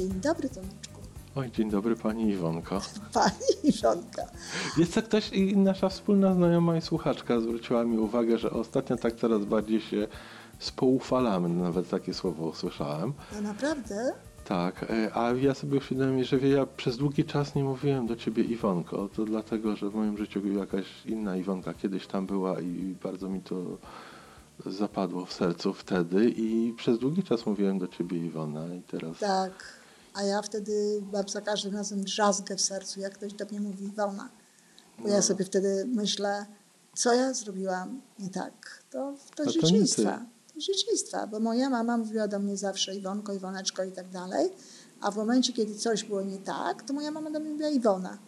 Dzień dobry, Tomeczku. Oj, dzień dobry Pani Iwonko. Pani Iwonka. Jest to ktoś, i nasza wspólna znajoma i słuchaczka zwróciła mi uwagę, że ostatnio tak coraz bardziej się spoufalamy, nawet takie słowo usłyszałem. No naprawdę? Tak, e, a ja sobie uświadomiłem, że ja przez długi czas nie mówiłem do ciebie Iwonko. To dlatego, że w moim życiu jakaś inna Iwonka kiedyś tam była i bardzo mi to zapadło w sercu wtedy i przez długi czas mówiłem do ciebie Iwona i teraz... Tak. A ja wtedy mam za każdym razem drzazgę w sercu, jak ktoś do mnie mówi Iwona. Bo ja No. sobie wtedy myślę, co ja zrobiłam nie tak. To, to to dzieciństwa. To dzieciństwa, bo moja mama mówiła do mnie zawsze Iwonko, Iwoneczko i tak dalej. A w momencie, kiedy coś było nie tak, to moja mama do mnie mówiła Iwona.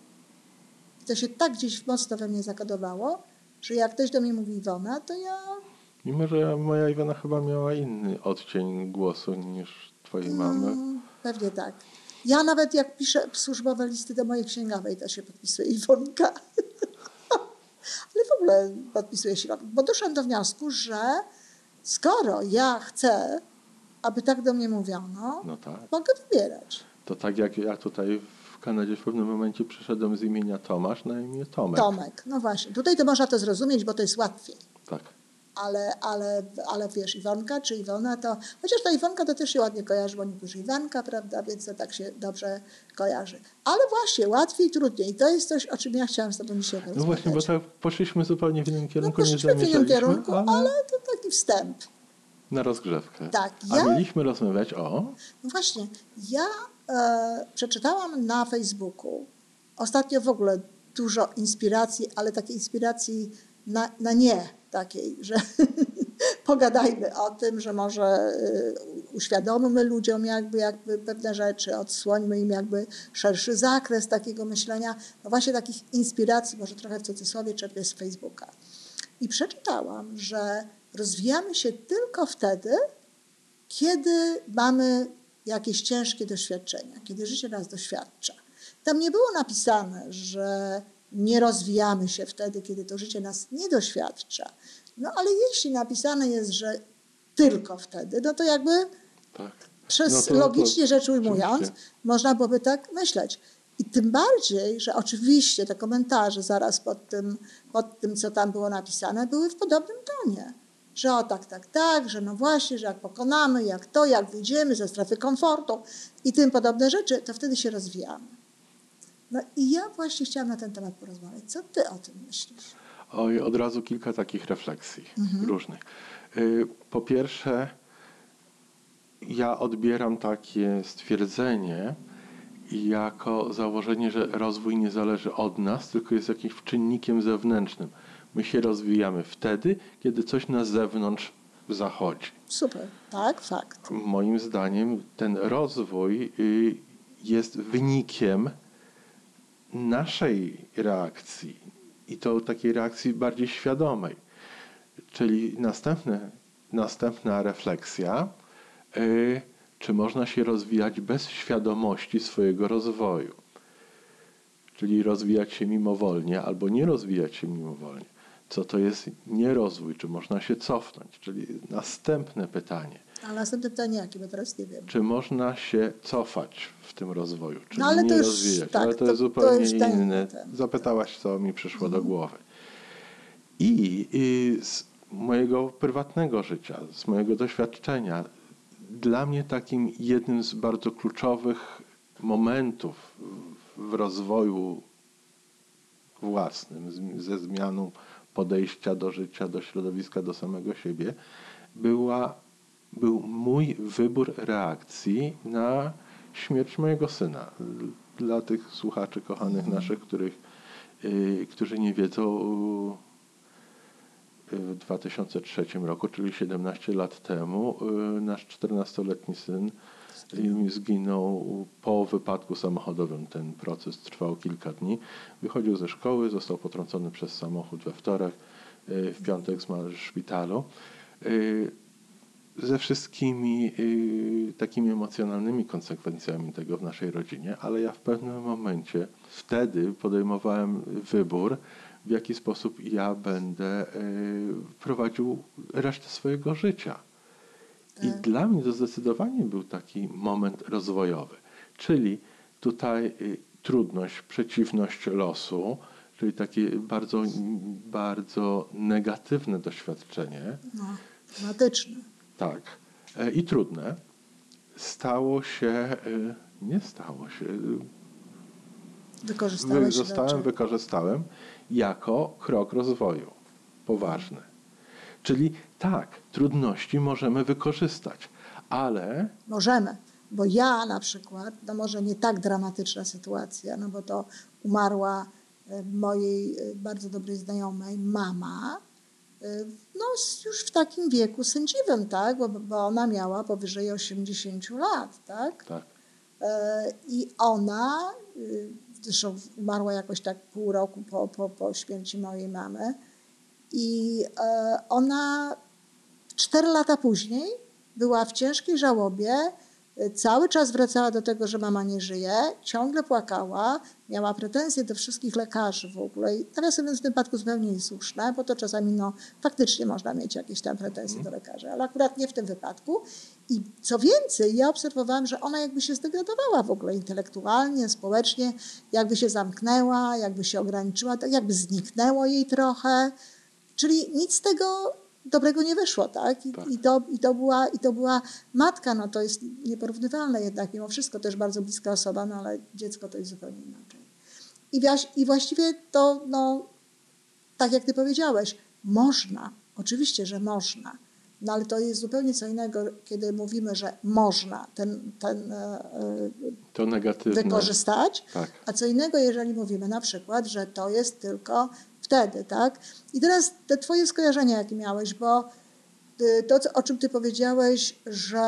I to się tak gdzieś mocno we mnie zakodowało, że jak ktoś do mnie mówi Iwona, to ja Mimo, że moja Iwona chyba miała inny odcień głosu niż twojej mamy. Pewnie tak. Ja nawet jak piszę służbowe listy do mojej księgowej, to się podpisuje Iwonka. Ale w ogóle podpisuje się. Bo doszłam do wniosku, że skoro ja chcę, aby tak do mnie mówiono, No tak. mogę wybierać. To tak jak ja tutaj w Kanadzie w pewnym momencie przyszedłem z imienia Tomasz na imię Tomek. Tomek. No właśnie. Tutaj to można to zrozumieć, bo to jest łatwiej. Tak. Ale, ale, ale wiesz, Iwonka czy Iwona to, chociaż ta Iwonka to też się ładnie kojarzy, bo niektórzy Iwanka, prawda, więc to tak się dobrze kojarzy. Ale właśnie, łatwiej trudniej. To jest coś, o czym ja chciałam z Tobą dzisiaj No porozmawiać. właśnie, bo tak poszliśmy zupełnie w innym No kierunku, nie poszliśmy w innym zamierzaliśmy, kierunku, ale ale to taki wstęp. na rozgrzewkę. Tak, A ja- mieliśmy rozmawiać o... No właśnie, ja e, przeczytałam na Facebooku ostatnio w ogóle dużo inspiracji, ale takiej inspiracji na, na nie takiej, że pogadajmy o tym, że może e, uświadommy ludziom jakby, jakby pewne rzeczy, odsłońmy im jakby szerszy zakres takiego myślenia. No właśnie takich inspiracji, może trochę w cudzysłowie czerpię z Facebooka. I przeczytałam, że rozwijamy się tylko wtedy, kiedy mamy jakieś ciężkie doświadczenia, kiedy życie nas doświadcza. Tam nie było napisane, że nie rozwijamy się wtedy, kiedy to życie nas nie doświadcza. No ale jeśli napisane jest, że tylko wtedy, no to jakby Tak. przez No to- to logicznie rzecz ujmując, oczywiście. można byłoby tak myśleć. I tym bardziej, że oczywiście te komentarze zaraz pod tym, pod tym, co tam było napisane, były w podobnym tonie. Że o tak, tak, tak, że no właśnie, że jak pokonamy, jak to, jak wyjdziemy ze strefy komfortu i tym podobne rzeczy, to wtedy się rozwijamy. No i ja właśnie chciałam na ten temat porozmawiać. Co ty o tym myślisz? Oj, od razu kilka takich refleksji Mhm. różnych. Y, Po pierwsze, ja odbieram takie stwierdzenie jako założenie, że rozwój nie zależy od nas, tylko jest jakimś czynnikiem zewnętrznym. My się rozwijamy wtedy, kiedy coś na zewnątrz zachodzi. Super, tak, fakt. Moim zdaniem ten rozwój y, jest wynikiem naszej reakcji i to takiej reakcji bardziej świadomej. Czyli następne, następna refleksja, y, czy można się rozwijać bez świadomości swojego rozwoju. Czyli rozwijać się mimowolnie albo nie rozwijać się mimowolnie. Co to jest nierozwój? Czy można się cofnąć? Czyli następne pytanie. A następne pytanie jakie, bo teraz nie wiem. Czy można się cofać w tym rozwoju? Czy No, ale nie to już- rozwijać? tak, ale to, to- jest to zupełnie ten- inne. ten. Zapytałaś, co mi przyszło do głowy. I, I z mojego prywatnego życia, z mojego doświadczenia, dla mnie takim jednym z bardzo kluczowych momentów w- rozwoju własnym, ze zmianą podejścia do życia, do środowiska, do samego siebie, była, był mój wybór reakcji na śmierć mojego syna. Dla tych słuchaczy kochanych naszych, których, y, którzy nie wiedzą, y, w 2003 roku, czyli 17 lat temu, y, nasz 14-letni syn zginął po wypadku samochodowym. Ten proces trwał kilka dni. Wychodził ze szkoły, został potrącony przez samochód we wtorek, w piątek zmarł w szpitalu. Ze wszystkimi y, takimi emocjonalnymi konsekwencjami tego w naszej rodzinie, ale ja w pewnym momencie wtedy podejmowałem wybór, w jaki sposób ja będę y, prowadził resztę swojego życia. I Tak. dla mnie to zdecydowanie był taki moment rozwojowy. Czyli tutaj y, trudność, przeciwność losu, czyli takie bardzo, bardzo negatywne doświadczenie. No, dramatyczne. Tak. E, I trudne. Stało się, y, nie stało się, Wykorzystałeś zostałem, wykorzystałem jako krok rozwoju. Poważny. Czyli tak, trudności możemy wykorzystać, ale Możemy, bo ja na przykład, no może nie tak dramatyczna sytuacja, no bo to umarła e, mojej e, bardzo dobrej znajomej mama, e, no s- już w takim wieku sędziwym, tak, bo, bo ona miała powyżej 80 lat, tak. tak, E, I ona, y, zresztą umarła jakoś tak pół roku po, po, po śmierci mojej mamy, i ona cztery lata później była w ciężkiej żałobie, y, cały czas wracała do tego, że mama nie żyje, ciągle płakała, miała pretensje do wszystkich lekarzy w ogóle. I nawiasem w tym wypadku zupełnie niesłuszne, bo to czasami no, faktycznie można mieć jakieś tam pretensje do lekarzy, ale akurat nie w tym wypadku. I co więcej, ja obserwowałam, że ona jakby się zdegradowała w ogóle intelektualnie, społecznie, jakby się zamknęła, jakby się ograniczyła, tak jakby zniknęło jej trochę. Czyli nic z tego dobrego nie wyszło, tak? I, Tak. i, to, i, to, była, I to była matka, no to jest nieporównywalne jednak, mimo wszystko też bardzo bliska osoba, no ale dziecko to jest zupełnie inaczej. I, wiaś, i właściwie to, no, tak jak ty powiedziałeś, można, oczywiście, że można, no ale to jest zupełnie co innego, kiedy mówimy, że można ten, ten e, e, to negatywne. wykorzystać, Tak. a co innego, jeżeli mówimy na przykład, że to jest tylko wtedy, tak? I teraz te twoje skojarzenia, jakie miałeś, bo y, to, o czym ty powiedziałeś, że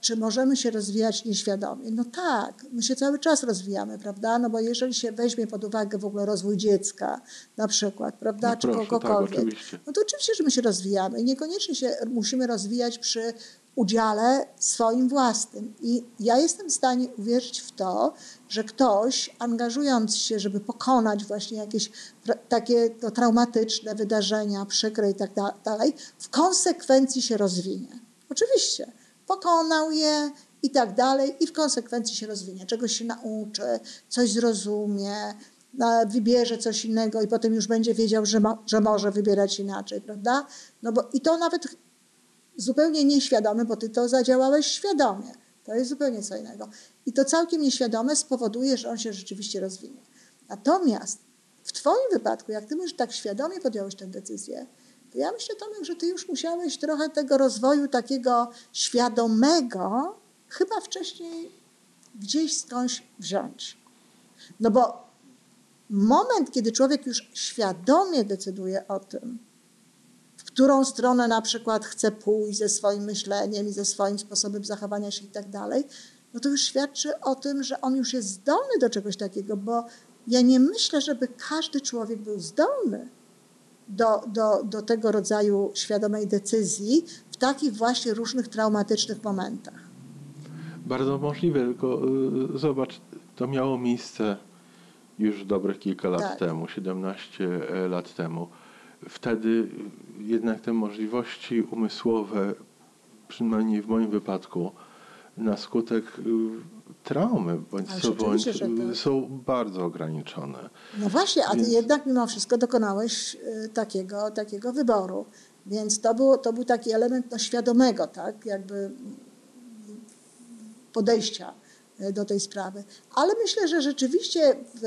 czy możemy się rozwijać nieświadomie. No tak, my się cały czas rozwijamy, prawda? No bo jeżeli się weźmie pod uwagę w ogóle rozwój dziecka na przykład, prawda? No czy proszę, tak, kogokolwiek. oczywiście. No to oczywiście, że my się rozwijamy i niekoniecznie się musimy rozwijać przy udziale swoim własnym. I ja jestem w stanie uwierzyć w to, że ktoś angażując się, żeby pokonać właśnie jakieś takie no, traumatyczne wydarzenia, przykre i tak da- dalej, w konsekwencji się rozwinie. Oczywiście. Pokonał je i tak dalej i w konsekwencji się rozwinie. Czegoś się nauczy, coś zrozumie, wybierze coś innego i potem już będzie wiedział, że, że może wybierać inaczej, prawda? No bo i to nawet zupełnie nieświadome, bo ty to zadziałałeś świadomie. To jest zupełnie co innego. I to całkiem nieświadome spowoduje, że on się rzeczywiście rozwinie. Natomiast w twoim wypadku, jak ty już tak świadomie podjąłeś tę decyzję, to ja myślę, Tomek, że ty już musiałeś trochę tego rozwoju takiego świadomego chyba wcześniej gdzieś skądś wziąć. No bo moment, kiedy człowiek już świadomie decyduje o tym, którą stronę na przykład chce pójść ze swoim myśleniem i ze swoim sposobem zachowania się i tak dalej, no to już świadczy o tym, że on już jest zdolny do czegoś takiego, bo ja nie myślę, żeby każdy człowiek był zdolny do, do, do tego rodzaju świadomej decyzji w takich właśnie różnych traumatycznych momentach. Bardzo możliwe, tylko y, zobacz, to miało miejsce już dobrych kilka lat Tak. temu, 17 lat temu. Wtedy jednak te możliwości umysłowe, przynajmniej w moim wypadku, na skutek y, traumy bądź co bądź, że y, tak. są bardzo ograniczone. No właśnie, a Więc- jednak mimo wszystko dokonałeś y, takiego, takiego wyboru. Więc to, było, to był taki element no, świadomego, tak, jakby podejścia do tej sprawy. Ale myślę, że rzeczywiście w,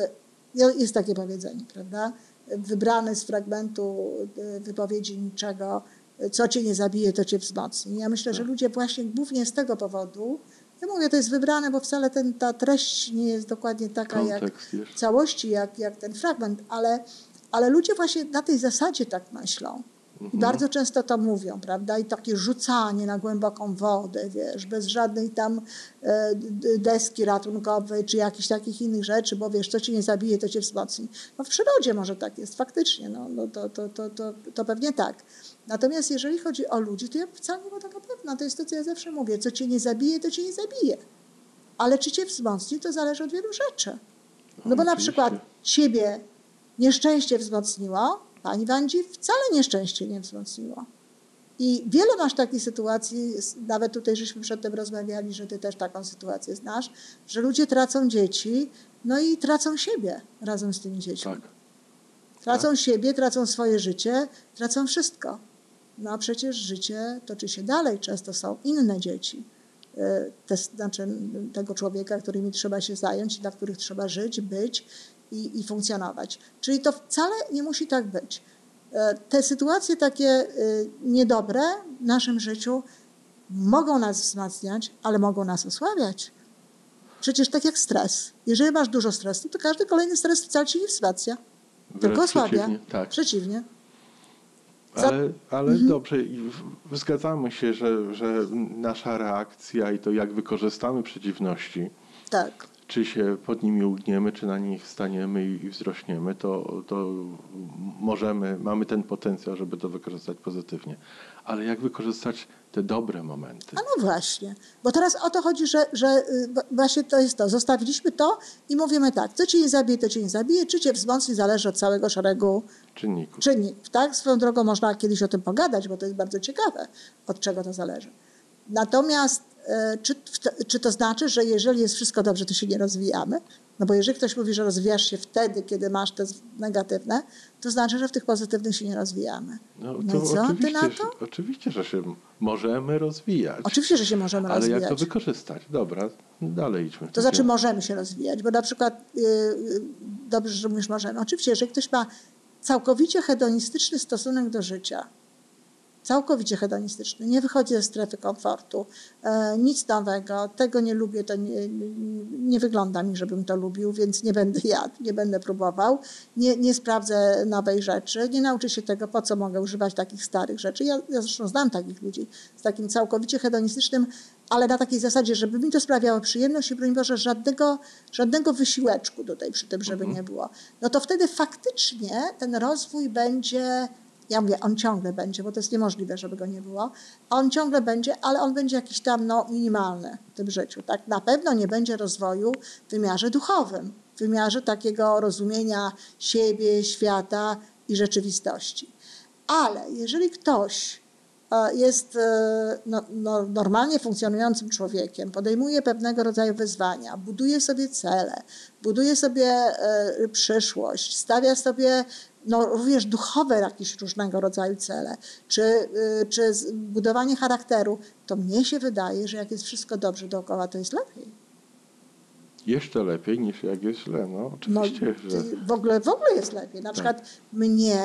jest takie powiedzenie, prawda? Wybrane z fragmentu y, wypowiedzi niczego, co cię nie zabije, to cię wzmocni. Ja myślę, że ludzie właśnie głównie z tego powodu, ja mówię, to jest wybrane, bo wcale ten, ta treść nie jest dokładnie taka, jak, Kontekst jest. całości jak, jak ten fragment, ale, ale ludzie właśnie na tej zasadzie tak myślą. I bardzo często to mówią, prawda? I takie rzucanie na głęboką wodę, wiesz, bez żadnej tam e, deski ratunkowej czy jakichś takich innych rzeczy, bo wiesz, co cię nie zabije, to cię wzmocni. No w przyrodzie może tak jest, faktycznie, no, no to, to, to, to, to pewnie tak. Natomiast jeżeli chodzi o ludzi, to ja wcale nie była taka pewna. To jest to, co ja zawsze mówię. Co cię nie zabije, to cię nie zabije. Ale czy cię wzmocni, to zależy od wielu rzeczy. No bo na przykład ciebie nieszczęście wzmocniło, pani Wandzi wcale nieszczęście nie wzmocniło. I wiele masz takich sytuacji, nawet tutaj żeśmy przedtem rozmawiali, że ty też taką sytuację znasz, że ludzie tracą dzieci, no i tracą siebie razem z tymi dziećmi. Tak. Tracą tak. siebie, tracą swoje życie, tracą wszystko. No a przecież życie toczy się dalej, często są inne dzieci. E, te, znaczy tego człowieka, którymi trzeba się zająć, dla których trzeba żyć, być i, i funkcjonować. Czyli to wcale nie musi tak być. E, te sytuacje takie e, niedobre w naszym życiu mogą nas wzmacniać, ale mogą nas osłabiać. Przecież tak jak stres. Jeżeli masz dużo stresu, to każdy kolejny stres wcale ci nie wzmacnia, Wręcz tylko osłabia. Przeciwnie. Tak. przeciwnie. Ale, ale mhm. dobrze, zgadzamy się, że, że nasza reakcja i to, jak wykorzystamy przeciwności, tak czy się pod nimi ugniemy, czy na nich staniemy i wzrośniemy, to, to możemy, mamy ten potencjał, żeby to wykorzystać pozytywnie. Ale jak wykorzystać te dobre momenty? A no właśnie, bo teraz o to chodzi, że, że y, właśnie to jest to. Zostawiliśmy to i mówimy tak, co cię nie zabije, to cię nie zabije, czy cię wzmocni, zależy od całego szeregu czynników. czynników tak? Swoją drogą można kiedyś o tym pogadać, bo to jest bardzo ciekawe, od czego to zależy. Natomiast czy, czy to znaczy, że jeżeli jest wszystko dobrze, to się nie rozwijamy? No bo jeżeli ktoś mówi, że rozwijasz się wtedy, kiedy masz te negatywne, to znaczy, że w tych pozytywnych się nie rozwijamy. No, no i co ty na to? Oczywiście, że się możemy rozwijać. Oczywiście, że się możemy ale rozwijać. Ale jak to wykorzystać? Dobra, dalej idźmy. To znaczy możemy się rozwijać, bo na przykład yy, dobrze, że mówisz możemy. Oczywiście, jeżeli ktoś ma całkowicie hedonistyczny stosunek do życia, całkowicie hedonistyczny, nie wychodzi ze strefy komfortu, e, nic nowego, tego nie lubię, to nie, nie, wygląda mi, żebym to lubił, więc nie będę jadł, nie będę próbował, nie, nie sprawdzę nowej rzeczy, nie nauczę się tego, po co mogę używać takich starych rzeczy. Ja, ja zresztą znam takich ludzi z takim całkowicie hedonistycznym, ale na takiej zasadzie, żeby mi to sprawiało przyjemność i broń Boże, żadnego, żadnego wysiłeczku tutaj przy tym, żeby mhm. nie było. No to wtedy faktycznie ten rozwój będzie ja mówię, on ciągle będzie, bo to jest niemożliwe, żeby go nie było. On ciągle będzie, ale on będzie jakiś tam no, minimalny w tym życiu. Tak? Na pewno nie będzie rozwoju w wymiarze duchowym, w wymiarze takiego rozumienia siebie, świata i rzeczywistości. Ale jeżeli ktoś e, jest e, no, no, normalnie funkcjonującym człowiekiem, podejmuje pewnego rodzaju wyzwania, buduje sobie cele, buduje sobie e, przyszłość, stawia sobie no, również duchowe jakieś różnego rodzaju cele, czy, y, czy budowanie charakteru, to mnie się wydaje, że jak jest wszystko dobrze dookoła, to jest lepiej. Jeszcze lepiej niż jak jest źle, no oczywiście. No, że... w, ogóle, w ogóle jest lepiej. Na tak. przykład mnie,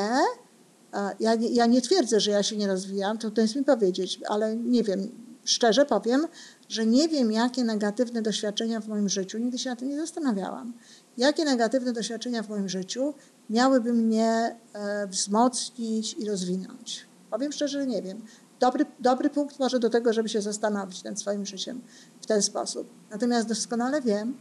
ja nie, ja nie twierdzę, że ja się nie rozwijam, to jest mi powiedzieć, ale nie wiem, szczerze powiem, że nie wiem, jakie negatywne doświadczenia w moim życiu, nigdy się na tym nie zastanawiałam, jakie negatywne doświadczenia w moim życiu miałyby mnie e, wzmocnić i rozwinąć. Powiem szczerze, że nie wiem. Dobry, dobry punkt może do tego, żeby się zastanowić nad swoim życiem w ten sposób. Natomiast doskonale wiem,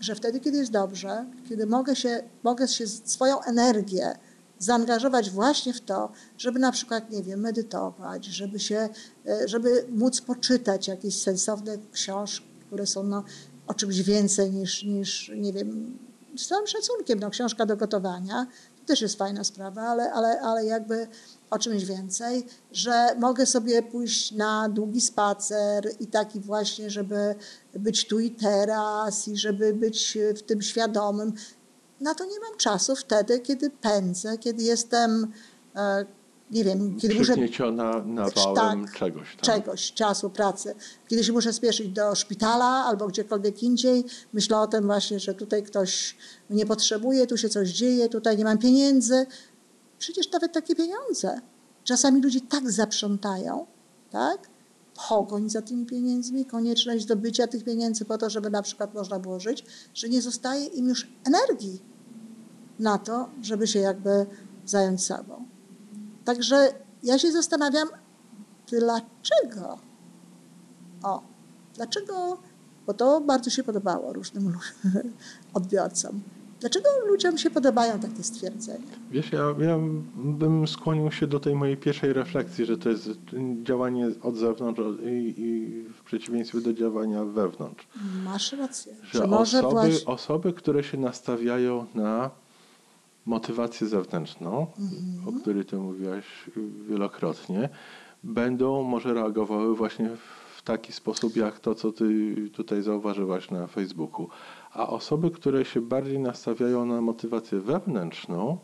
że wtedy, kiedy jest dobrze, kiedy mogę się, mogę się swoją energię zaangażować właśnie w to, żeby na przykład, nie wiem, medytować, żeby się, e, żeby móc poczytać jakieś sensowne książki, które są no, o czymś więcej niż, niż nie wiem, z całym szacunkiem, no, książka do gotowania, to też jest fajna sprawa, ale, ale, ale jakby o czymś więcej, że mogę sobie pójść na długi spacer i taki właśnie, żeby być tu i teraz i żeby być w tym świadomym. Na to nie mam czasu wtedy, kiedy pędzę, kiedy jestem e, nie wiem, kiedy muszę... nawałem tak, czegoś. Tak? Czegoś, czasu, pracy. Kiedy się muszę spieszyć do szpitala albo gdziekolwiek indziej, myślę o tym właśnie, że tutaj ktoś mnie potrzebuje, tu się coś dzieje, tutaj nie mam pieniędzy. Przecież nawet takie pieniądze. Czasami ludzie tak zaprzątają, tak? Pogoń za tymi pieniędzmi, konieczność zdobycia tych pieniędzy po to, żeby na przykład można było żyć, że nie zostaje im już energii na to, żeby się jakby zająć sobą. Także ja się zastanawiam, dlaczego? O, dlaczego? Bo to bardzo się podobało różnym odbiorcom. Dlaczego ludziom się podobają takie stwierdzenia? Wiesz, ja, ja bym skłonił się do tej mojej pierwszej refleksji, że to jest działanie od zewnątrz i, i w przeciwieństwie do działania wewnątrz. Masz rację. Że, osoby, właśnie... osoby, które się nastawiają na motywację zewnętrzną, mhm. o której ty mówiłaś wielokrotnie, będą może reagowały właśnie w taki sposób, jak to, co ty tutaj zauważyłaś na Facebooku. A osoby, które się bardziej nastawiają na motywację wewnętrzną,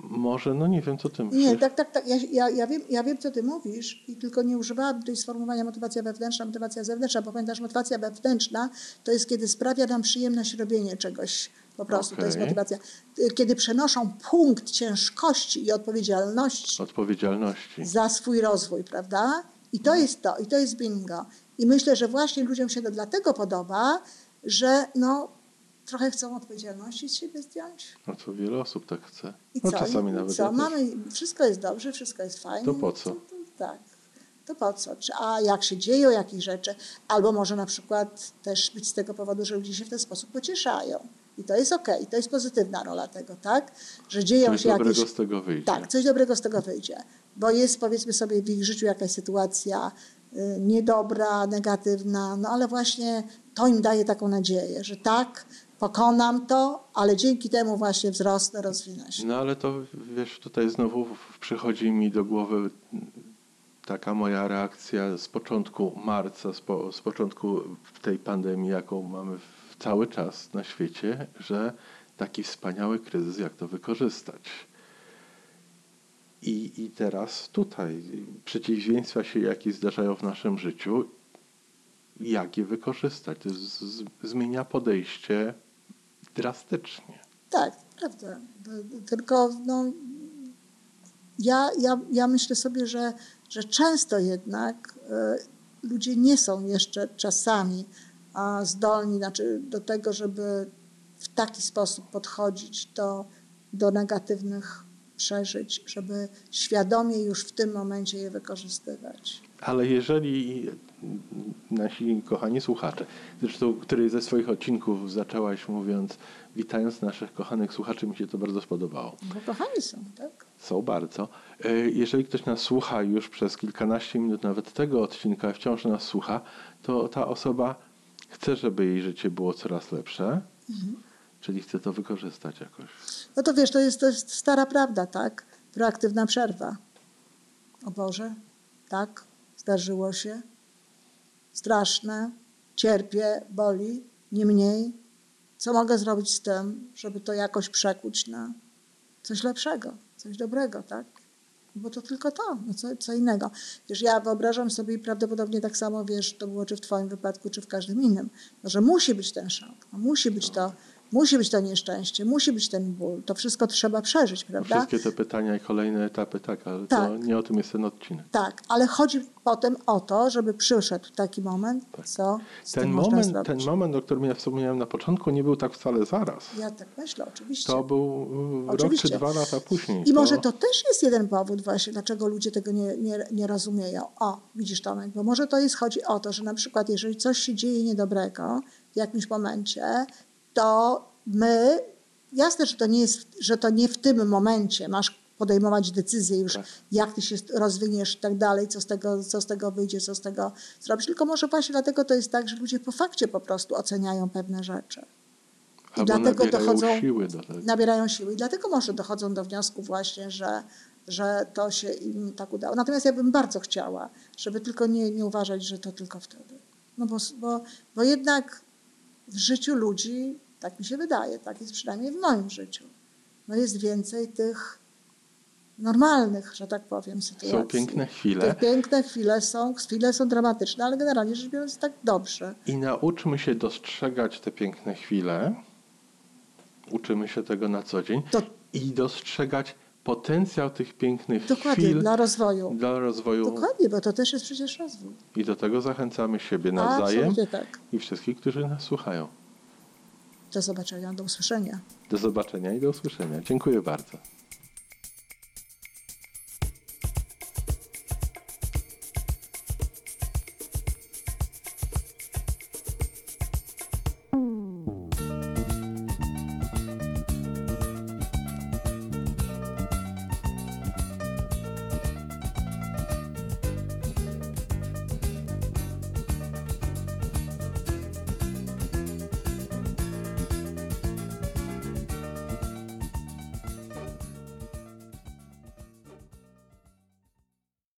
może, no nie wiem, co ty myślisz. Nie, tak, tak, tak. Ja, ja, ja, wiem, ja wiem, co ty mówisz i tylko nie używałam tutaj sformułowania motywacja wewnętrzna, motywacja zewnętrzna, bo pamiętasz, motywacja wewnętrzna to jest, kiedy sprawia nam przyjemność robienie czegoś. Po prostu to jest motywacja. Kiedy przenoszą punkt ciężkości i odpowiedzialności Odpowiedzialności. za swój rozwój, prawda? I to jest to, i to jest bingo. I myślę, że właśnie ludziom się to dlatego podoba, że no, trochę chcą odpowiedzialności z siebie zdjąć. No to wiele osób tak chce. I no co? czasami I, nawet co? Mamy, wszystko jest dobrze, wszystko jest fajnie. To po co? To, to, tak. To po co? Czy, a jak się dzieją jakieś rzeczy? Albo może na przykład też być z tego powodu, że ludzie się w ten sposób pocieszają. I to jest okej, to jest pozytywna rola tego, tak? Że dzieją Coś się jakieś... dobrego z tego wyjdzie. Tak, coś dobrego z tego wyjdzie. Bo jest powiedzmy sobie w ich życiu jakaś sytuacja y, niedobra, negatywna, no ale właśnie to im daje taką nadzieję, że tak, pokonam to, ale dzięki temu właśnie wzrosnę, rozwinę się. No ale to wiesz, tutaj znowu przychodzi mi do głowy taka moja reakcja z początku marca, z, po, z początku tej pandemii, jaką mamy w- cały czas na świecie, że taki wspaniały kryzys, jak to wykorzystać. I, I teraz tutaj przeciwieństwa się, jakie zdarzają w naszym życiu, jak je wykorzystać. To z, z, zmienia podejście drastycznie. Tak, prawda. Tylko no, ja, ja, ja myślę sobie, że, że często jednak e, ludzie nie są jeszcze czasami zdolni znaczy, do tego, żeby w taki sposób podchodzić do, do negatywnych przeżyć, żeby świadomie już w tym momencie je wykorzystywać. Ale jeżeli nasi kochani słuchacze, zresztą który ze swoich odcinków zaczęłaś mówiąc, witając naszych kochanych słuchaczy, mi się to bardzo spodobało. Bo kochani są, tak? Są bardzo. E, Jeżeli ktoś nas słucha już przez kilkanaście minut, nawet tego odcinka, wciąż nas słucha, to ta osoba chce, żeby jej życie było coraz lepsze, czyli chce to wykorzystać jakoś. No to wiesz, to jest, to jest stara prawda, tak? Proaktywna przerwa. O Boże, tak, zdarzyło się. Straszne, cierpię, boli, nie mniej. Co mogę zrobić z tym, żeby to jakoś przekuć na coś lepszego, coś dobrego, tak? Bo to tylko to, no co, co innego. Wiesz, ja wyobrażam sobie i prawdopodobnie tak samo, wiesz, to było czy w twoim wypadku, czy w każdym innym, no, że musi być ten szok, musi być to, musi być to nieszczęście, musi być ten ból, to wszystko trzeba przeżyć, prawda? Wszystkie te pytania i kolejne etapy, tak, ale to Tak. nie o tym jest ten odcinek. Tak, ale chodzi potem o to, żeby przyszedł taki moment, co z Ten moment, ten moment, o którym ja wspomniałem na początku, nie był tak wcale zaraz. Ja tak myślę, oczywiście. To był y, rok Oczywiście. czy dwa lata później. I może to też jest jeden powód właśnie, dlaczego ludzie tego nie, nie, nie rozumieją. O, widzisz Tomek, bo może to jest, chodzi o to, że na przykład jeżeli coś się dzieje niedobrego w jakimś momencie, to my, jasne, że to nie jest, że to nie w tym momencie masz podejmować decyzje już, Tak. jak ty się rozwiniesz i tak dalej, co z, tego, co z tego wyjdzie, co z tego zrobisz, tylko może właśnie dlatego to jest tak, że ludzie po fakcie po prostu oceniają pewne rzeczy. Albo dlatego nabierają dochodzą- siły do tego. nabierają siły. I dlatego może dochodzą do wniosku właśnie, że, że to się im tak udało. Natomiast ja bym bardzo chciała, żeby tylko nie, nie uważać, że to tylko wtedy. No bo, bo, bo jednak w życiu ludzi, tak mi się wydaje, tak jest przynajmniej w moim życiu, no jest więcej tych normalnych, że tak powiem, sytuacji. Są piękne chwile Te piękne chwile są, chwile są dramatyczne, ale generalnie rzecz biorąc tak dobrze. i nauczmy się dostrzegać te piękne chwile. Uczymy się tego na co dzień To i dostrzegać potencjał tych pięknych dokładnie chwil dla rozwoju. dla rozwoju Dokładnie, bo to też jest przecież rozwój. i do tego zachęcamy siebie nawzajem tak. i wszystkich, którzy nas słuchają. Do zobaczenia, do usłyszenia. Do zobaczenia i do usłyszenia. Dziękuję bardzo.